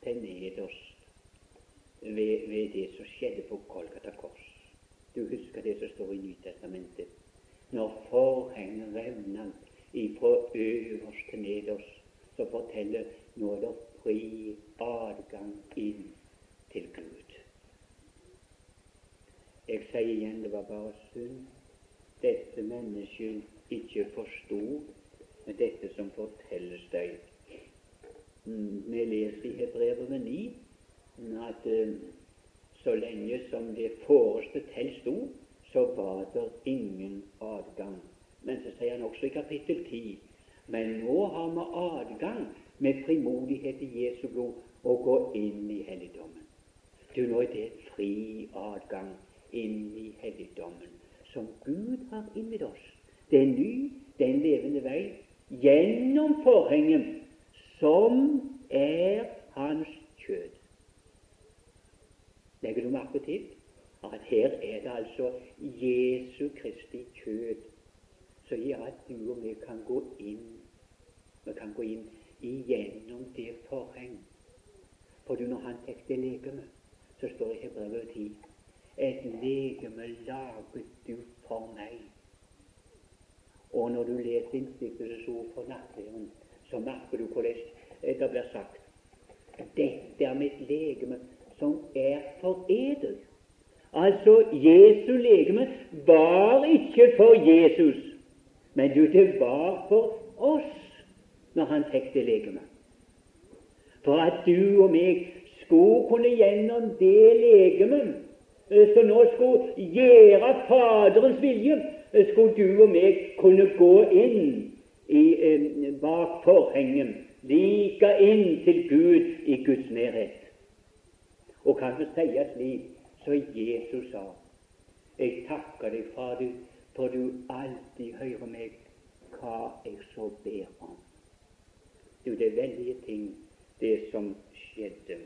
til nederst ved, ved, det som skjedde på Kolkata kors. Du husker det som står i Nytestamentet. Når forhenget revner fra øverst til nederst, så forteller nå er det fri adgang inn til Gud. Jeg sier igjen det var bare synd dette mennesket ikke forsto dette som fortelles deg. Mm, vi leser i Hebrevet 9 at uh, så lenge som det foreste til sto, så var det ingen adgang. Men så sier han også i kapittel 10 men nå har vi adgang med frimodighet i Jesu blod å gå inn i helligdommen. Du, nå er det fri adgang inn i helligdommen som Gud har innvidd oss. Det er ny, det er en levende vei gjennom forhenget som er hans kjød. Legger du merke til at her er det altså Jesu Kristi kjød som gjør at du og vi kan gå inn vi kan gå inn igjennom det forheng. For du, når han tekte legeme, så står det i Hebrevet 10 et legeme laget du for meg. Og når du leser innstiftelsesord for nattverden, så merker du hvordan det blir sagt. Dette er mitt legeme som er foredret. Altså, Jesu legeme var ikke for Jesus, men du, det var for oss når han fikk det legeme. For at du og meg skulle kunne gjennom det legemet eh, som nå skulle gjøre Faderens vilje, eh, skulle du og meg kunne gå inn i, eh, bak forhenget, like inn til Gud i Guds nærhet. Og kan det sies slik som Jesus sa Jeg takker deg, Far, for du alltid hører meg hva jeg så ber om. Du, det er veldige ting, det som skjedde.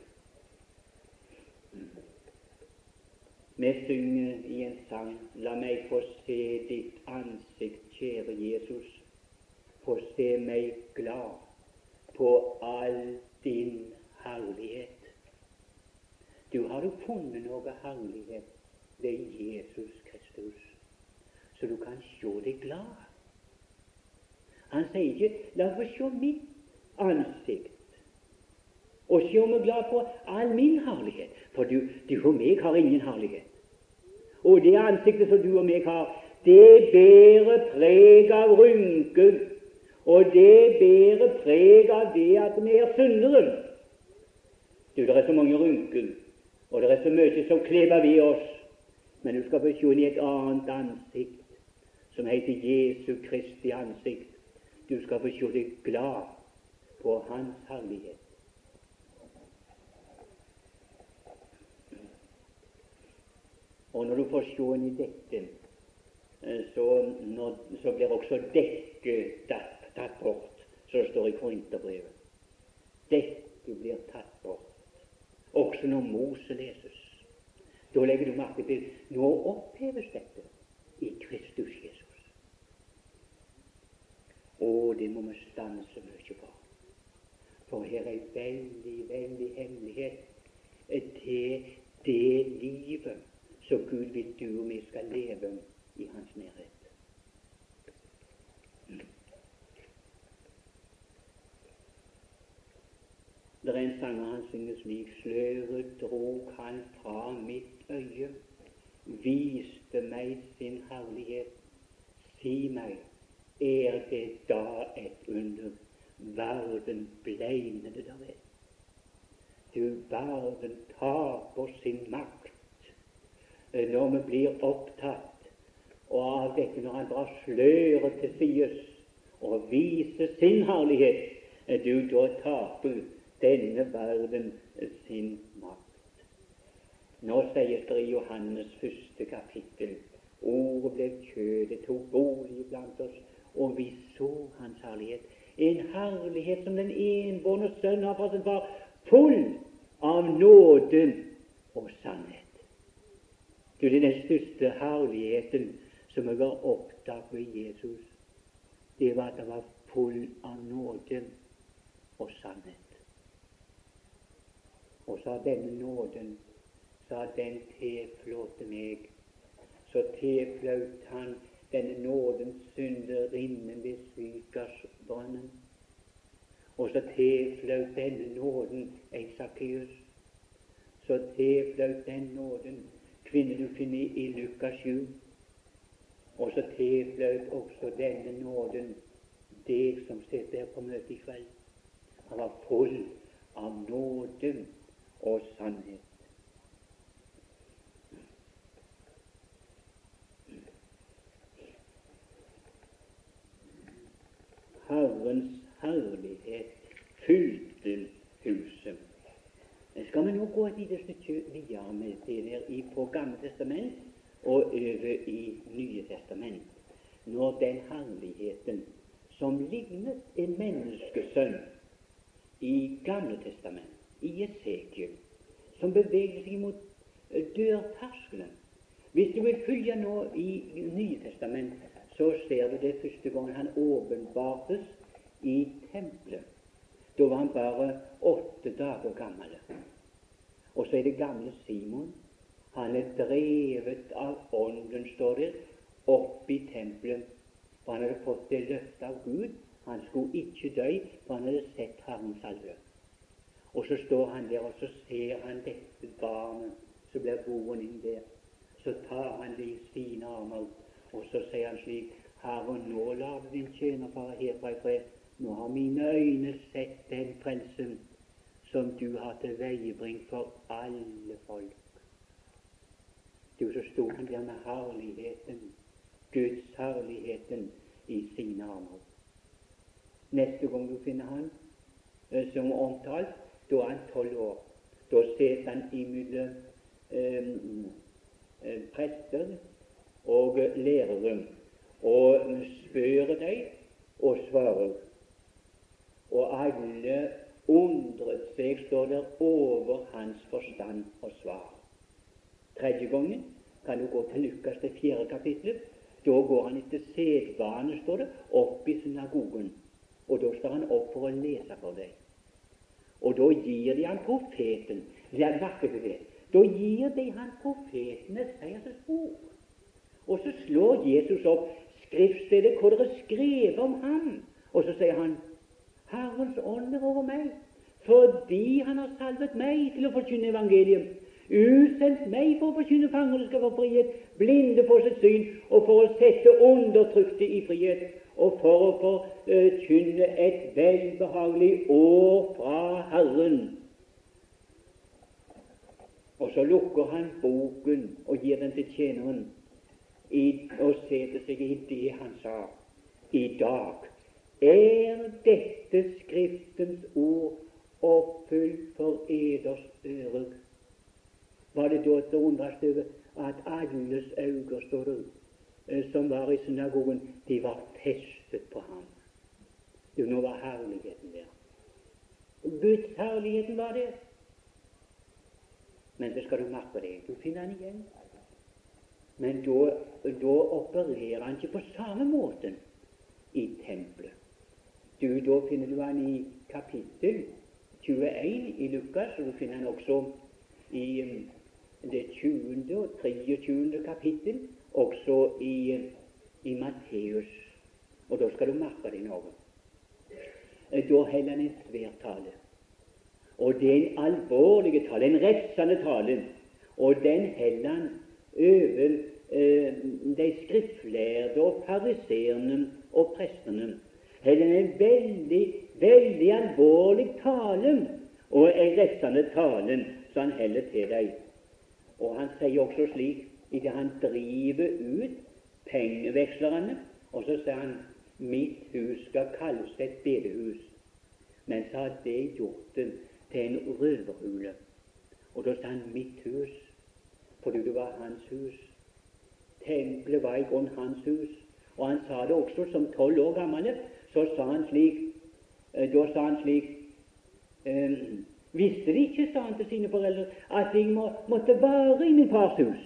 Vi synger i en sang La meg få se ditt ansikt, kjære Jesus. Få se meg glad på all din herlighet. Du har du funnet noe herlighet ved Jesus Kristus, så du kan se deg glad. Han sier ikke 'la oss se mitt ansikt', og se meg glad på all min herlighet, for du, du og meg har ingen herlighet. Og det ansiktet som du og meg har, det bærer preg av rynke, og det bærer preg av det at vi er syndere. Du, det er så mange rynker og det er så mye som klever ved oss. Men du skal få se inn i et annet ansikt, som heter Jesu Kristi ansikt. Du skal få se deg glad på Hans herlighet. Og når du får se inn i dette, eh, så, når, så blir også dekket tatt, tatt bort, som står i Korinterbrevet. Dekket blir tatt bort også når Mose leses. Da legger du merke til nå oppheves dette i Kristus Jesus. Å, det må vi stanse mye for. For her er en veldig, veldig hemmelighet til det livet som Gud vil du og vi skal leve i Hans nærhet. Det er en sanger han synger slik Sløret drog han fra mitt øye, viste meg sin herlighet. Si meg, er det da et under? Verden blegnede der er. Du, verden taper sin makt når vi blir opptatt og av dette når han drar sløret til sides og viser sin herlighet. Du, da taper denne verden sin makt. Nå sies det i Johannes første kapittel Ordet ble kjødet, tok bolig blant oss, og vi så Hans herlighet. En herlighet som den enbårne sønn har fra far, full av nåde og sannhet. Du, det er den største herligheten som jeg har oppdaget ved Jesus. Det var at han var full av nåde og sannhet. Og så har denne nåden, så har den tilflått meg. Så tilflaut han denne nådens synderinnen ved Sykarsbrønnen. Og så tilflaut denne nåden en. Så tilflaut den nåden kvinne du finner i Lukas 7. Og så tilfløt også denne nåden deg som sitter der på møtet i kveld. Han var full av nåde og sannhet. Herrens herlighet fylte huset. Skal vi nå gå et lite stykke videre med det der på Gamle testament og over i Nye testament, når den herligheten som lignet en menneskesønn i Gamle testament i Esekiel, som beveger seg mot eh, dørterskelen Hvis du vil følge nå i Nye testament, så ser du det første gang han åpenbartes i tempelet. Da var han bare åtte dager gammel. Og så er det gamle Simon. Han er drevet av Ånden, står det, opp i tempelet. For han hadde fått det løftet av Gud. Han skulle ikke dø, for han hadde sett Herrens salve. Og så står han der, og så ser han dette barnet som blir boende inn der. Så tar han det i sine armer, og så sier han slik Herre, nå lar du din tjener fare herfra i fred. Nå har mine øyne sett den frelsen som du har til veiebring for alle folk. Du, så sto han der med herligheten, Guds herligheten, i sine armer. Neste gang du finner han eh, som omtalt, da er han tolv år. Da sitter han imellom eh, eh, prester og lærere og spør dem og svarer. Og alle undret seg, står der, over hans forstand og svar. Tredje gangen kan du gå til Lukas det fjerde kapitlet. Da går han etter sedvane, står det, opp i synagogen. Og da står han opp for å lese for deg. Og da gir de han profeten. Merker du det? Da gir de han profetenes seiersord. Og så slår Jesus opp skriftstedet hvor det er skrevet om ham. Og så sier han Herrens ånd er over meg, fordi Han har salvet meg til å forkynne evangelium. Usendt meg for å forkynne fanger skal få frihet, blinde på sitt syn, og for å sette undertrykte i frihet, og for å forkynne et velbehagelig år fra Herren. Og så lukker han boken og gir den til tjeneren i, og setter seg i det han sa. I dag er dette Skriftens ord oppfylt for eders ører. Var det da til å undres over at alles øyne, står det, eh, som var i synagogen, de var festet på ham. Jo, nå var herligheten der. Guds herligheten var der. Men så skal du merke det, du finner den igjen. Men da, da opererer han ikke på samme måten i tempelet. Du, Da finner du han i kapittel 21 i Lukas, og du finner han også i um, det 20. og 23. kapittel, også i, i Matteus. Og da skal du merke deg noe. Da holder han en svær tale. Og det er en alvorlig tale, en refsende tale. Og den holder han over eh, de skriftlærde og fariseerne og prestene. Holder en veldig, veldig alvorlig tale, og en rettende tale som han heller til deg. Og han sier også slik idet han driver ut pengevekslerne, og så sier han mitt hus skal kalles et bedehus. Men så har det gjort det til en røverhule. Og da sa han 'mitt hus', fordi det var hans hus. Tempelet var i grunnen hans hus. Og han sa det også som tolv år gammel. Så sa han slik eh, Da sa han slik um, Visste de ikke, sa han til sine foreldre, at de må, måtte være i min fars hus?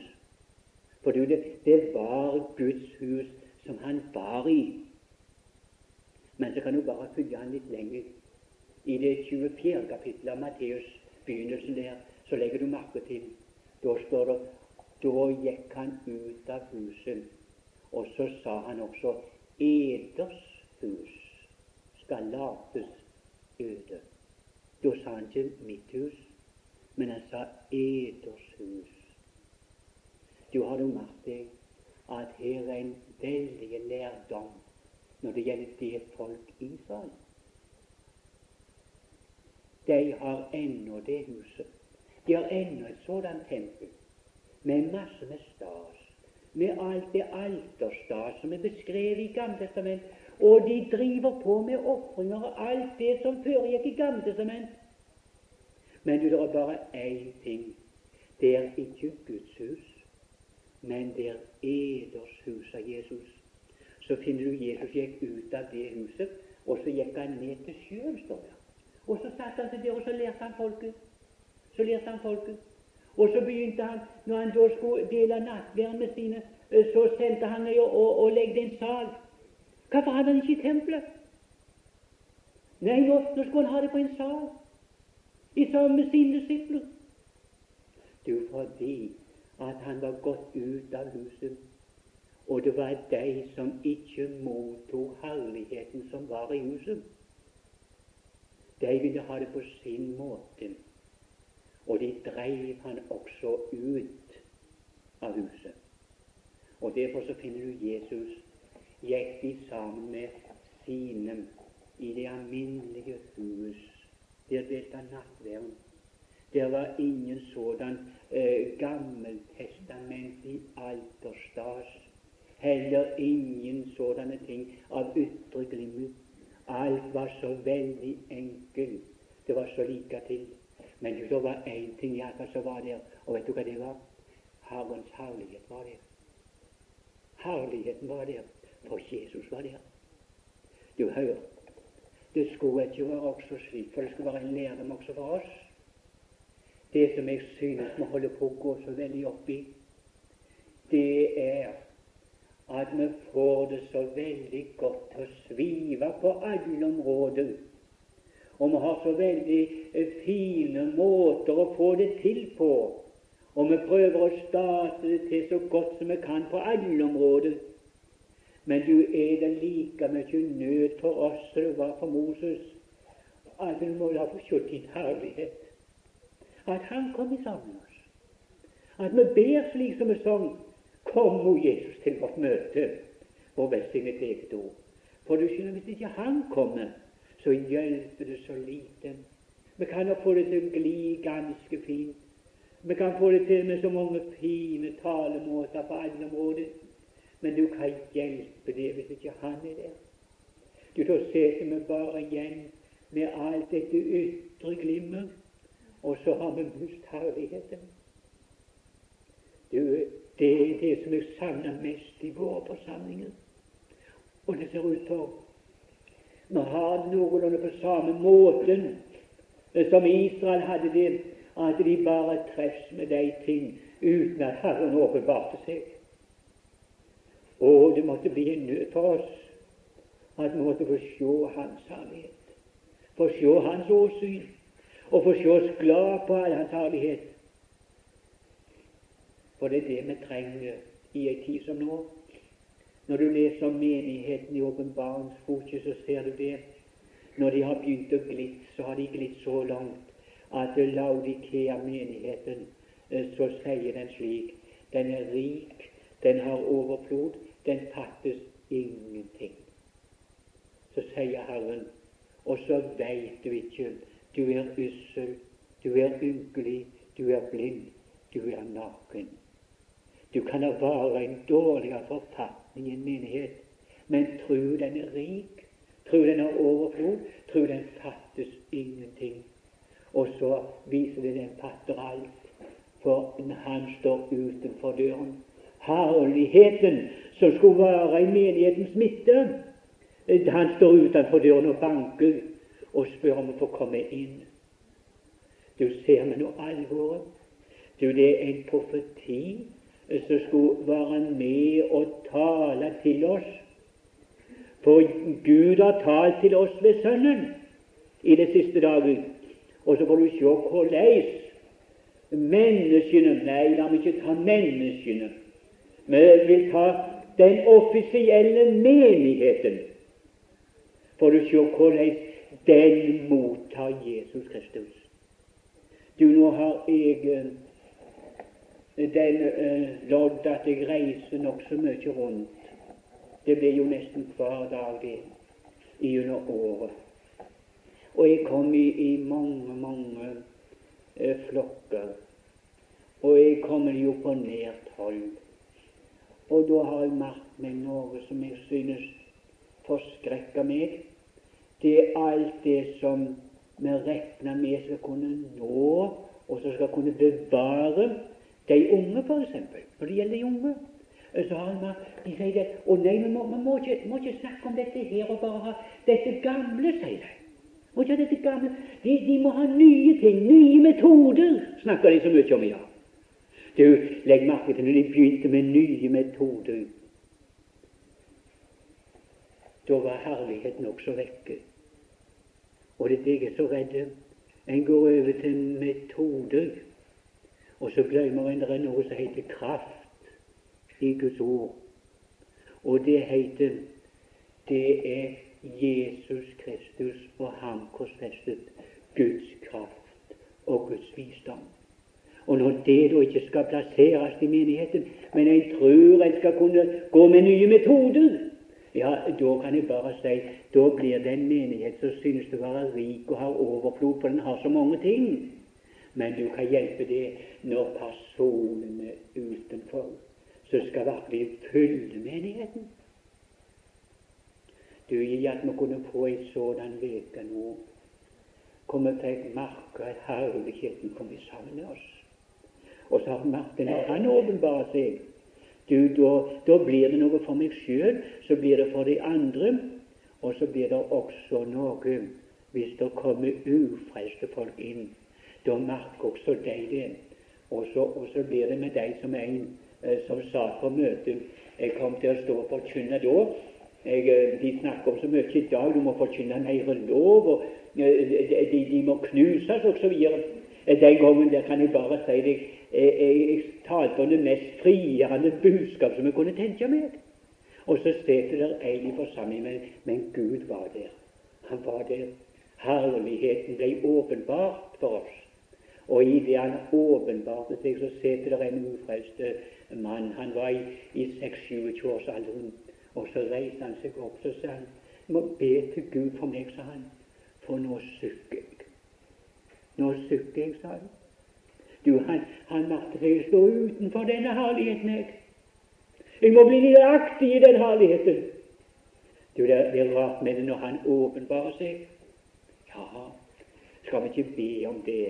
For det, det var Guds hus som han var i. Men så kan du bare følge han litt lenger i det 24. kapittelet av Matteus, begynnelsen der, så legger du merke til Da står det da gikk han ut av huset, og så sa han også eders hus skal lates øde. Da sa han ikke mitt hus, men han sa eders hus. Du har du merket deg at her er en veldig lærdom når det gjelder det folk Israel. De har ennå det huset. De har ennå et sådant tempel med masse med stas, med alt det alterstas som er beskrevet i Gamletestament, og de driver på med ofringer og alt det som foregikk i Gamle testament. Men du, det er bare én ting. Det er ikke Guds hus, men det er eders hus av Jesus. Så finner du Jesus gikk ut av det huset, og så gikk han ned til sjøen, står det. Og så satt han seg der, og så lærte han folket. Så lærte han folket. Og så begynte han, når han da skulle dele nattverden med sine, eh, så sendte han ned og, og legde en sal. Hvorfor hadde han ikke i tempelet? Nei, nå skulle han ha det på en sal, i sammen med sine disipler. jo fordi at han var gått ut av huset, og det var de som ikke mottok herligheten som var i huset. De ville ha det på sin måte. Og de dreiv han også ut av huset. Og Derfor så finner du Jesus gikk de sammen med sine i det alminnelige hus. Der delte han nattverden. Der var ingen sådan eh, gammeltestamentlig alterstas. Heller ingen sådanne ting av ytre glimt. Alt var så veldig enkelt. Det var så like til. Men det var én ting iallfall som var der, og vet du hva det var? Herrens herlighet var der. Herligheten var der, for Jesus var der. Du hører, det skulle ikke være også slik, for det skulle være en lærdom også for oss. Det som jeg synes vi holder på å gå så veldig opp i, det er at vi får det så veldig godt til å svive på alle områder og vi har så veldig eh, fine måter å få det til på. Og vi prøver å starte det til så godt som vi kan på alle områder. Men du er det like mye nød for oss som det var for Moses, at du må ha få din herlighet. At Han kommer sammen med oss. At vi ber slik som vi sang Kom, o Jesus, til vårt møte, og velsignet eget ord. For du skjønner, hvis ikke Han kommer, så hjelper det så lite. Vi kan jo få det til å gli ganske fint. Vi kan få det til med så mange fine talemåter på alle områder. Men du kan hjelpe det hvis ikke han er der. Du, får se som vi bare igjen med alt dette ytre glimmer, og så har vi mist herligheten. Du, det er det som jeg savner mest i våre forsamlinger. Og det ser ut som vi har det noenlunde på samme måten som Israel hadde det, at de bare treffes med de ting uten at Herren åpenbarte seg. Og det måtte bli en nød for oss at vi måtte få se Hans herlighet, få se Hans åsyn, og få se oss glad på all Hans herlighet. For det er det vi trenger i ei tid som nå. Når du leser om menigheten i åpenbaringsboken, så ser du det. Når de har begynt å glitt, så har de glitt så langt at Laudikea-menigheten, eh, så sier den slik Den er rik, den har overflod, den fattes ingenting. Så sier Herren, og så veit du ikke. Du er ussel, du er ynkelig, du er blind, du er naken. Du kan ha være en dårligere forfatning i en menighet. Men tro den er rik, tro den har overflod, tro den fattes ingenting. Og så viser det den fatter alt, for han står utenfor døren. Herligheten som skulle være i menighetens midte, han står utenfor døren og banker og spør om å få komme inn. Du ser med noe alvoret. Du, det er en profeti som skulle være med og tale til oss. For Gud har talt til oss ved Sønnen i det siste dagen. Og så får du se hvordan menneskene Nei, la meg ikke ta menneskene. Vi vil ta den offisielle menigheten. Får du se hvordan den mottar Jesus Kristus. Du, nå har jeg den uh, lodd at jeg reiser nokså mye rundt. Det blir jo nesten hver dag det gjennom året. Og jeg kom i, i mange, mange uh, flokker. Og jeg kommer jo på nært hold. Og da har jeg merket meg noe som jeg synes forskrekker meg. Det er alt det som vi regner med skal kunne nå, og som skal kunne bevare de unge, f.eks. Når det gjelder de unge, så har man, de sier det Å nei, vi må, må, ikke, må, ikke, snakke om dette her og bare ha dette gamle, sier de. Må ikke ha dette gamle. De, de, må ha nye ting, nye metoder, snakker de så mye om i dag. Du, legg merke til når de begynte med nye metoder. Da var herligheten også vekke. Og det er jeg er så redd En går over til metoder, og så glemmer en det noe som heter kraft i Guds ord. Og det heter Det er Jesus Kristus og ham korsfestet. Guds kraft og Guds visdom. Og når det da ikke skal plasseres i menigheten, men en tror en skal kunne gå med nye metoder, ja, da kan jeg bare si da blir det en menighet som synes å være rik og har overflod, for den har så mange ting. Men du kan hjelpe det når personene utenfor som skal virkelig fylle menigheten. Du, gi at vi kunne få en sådan uke nå, hvor vi fikk merke at herligheten kom sammen med oss. Og så har Martin, når han åpenbarer seg, du, da, da, blir det noe for meg sjøl, så blir det for de andre, og så blir det også noe hvis det kommer ufrelste folk inn. Da merker også de det. Og så, blir det med deg som en eh, som sa på møtet Jeg kom til å stå og forkynne da. Jeg, eh, de snakker om så mye i dag. Du må forkynne mer lov, og eh, de, de må knuses osv. Den gangen der kan jeg bare si deg jeg, jeg talte om det mest frigjørende budskap som jeg kunne tenke meg. Og så sitter der en i forsamlingen, men, men Gud var der. Han var der. Herligheten ble åpenbart for oss. Og i det han åpenbarte seg, så sitter der en ufrelst mann. Han var i, i 26-27-årsalderen. Og så reiste han seg opp så sa han, må be til Gud for meg, sa han, for nå sukker jeg. Nå sukker jeg, sa han. Du, han, han ikke stå utenfor denne herligheten, jeg. Jeg må bli delaktig i den herligheten. Du, det er rart med det når Han åpenbarer seg. Ja, skal vi ikke be om det,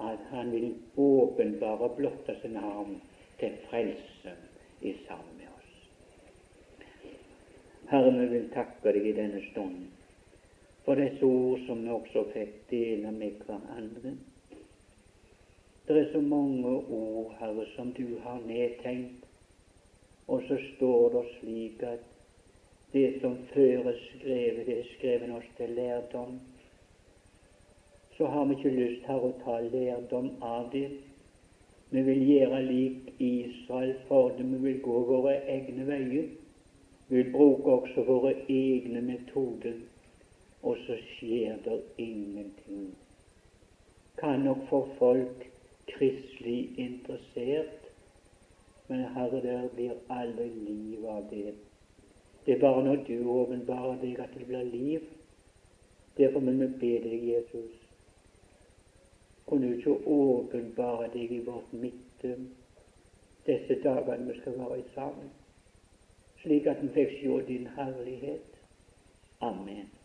at Han vil åpenbare blotte sin arm til frelse i sammen med oss. Herre, vi vil takke deg i denne stund for disse ord som vi også fikk dele med hverandre. Det er så mange ord, Herre, som du har nedtenkt. og så står det slik at det som før er skrevet, det er skrevet oss til lærdom. Så har vi ikke lyst, Herre, å ta lærdom av det. Vi vil gjøre lik Israel for det. Vi vil gå våre egne veier. Vi vil bruke også våre egne metoder. Og så skjer det ingenting. Kan nok for folk kristelig interessert, men Herre, der blir alle liv av det. Det er bare når du åpenbarer deg, at det blir liv. Derfor vil vi be deg, Jesus, kunne du ikke åpenbare deg i vårt midte disse dagene vi skal være sammen, slik at vi fikk se din herlighet. Amen.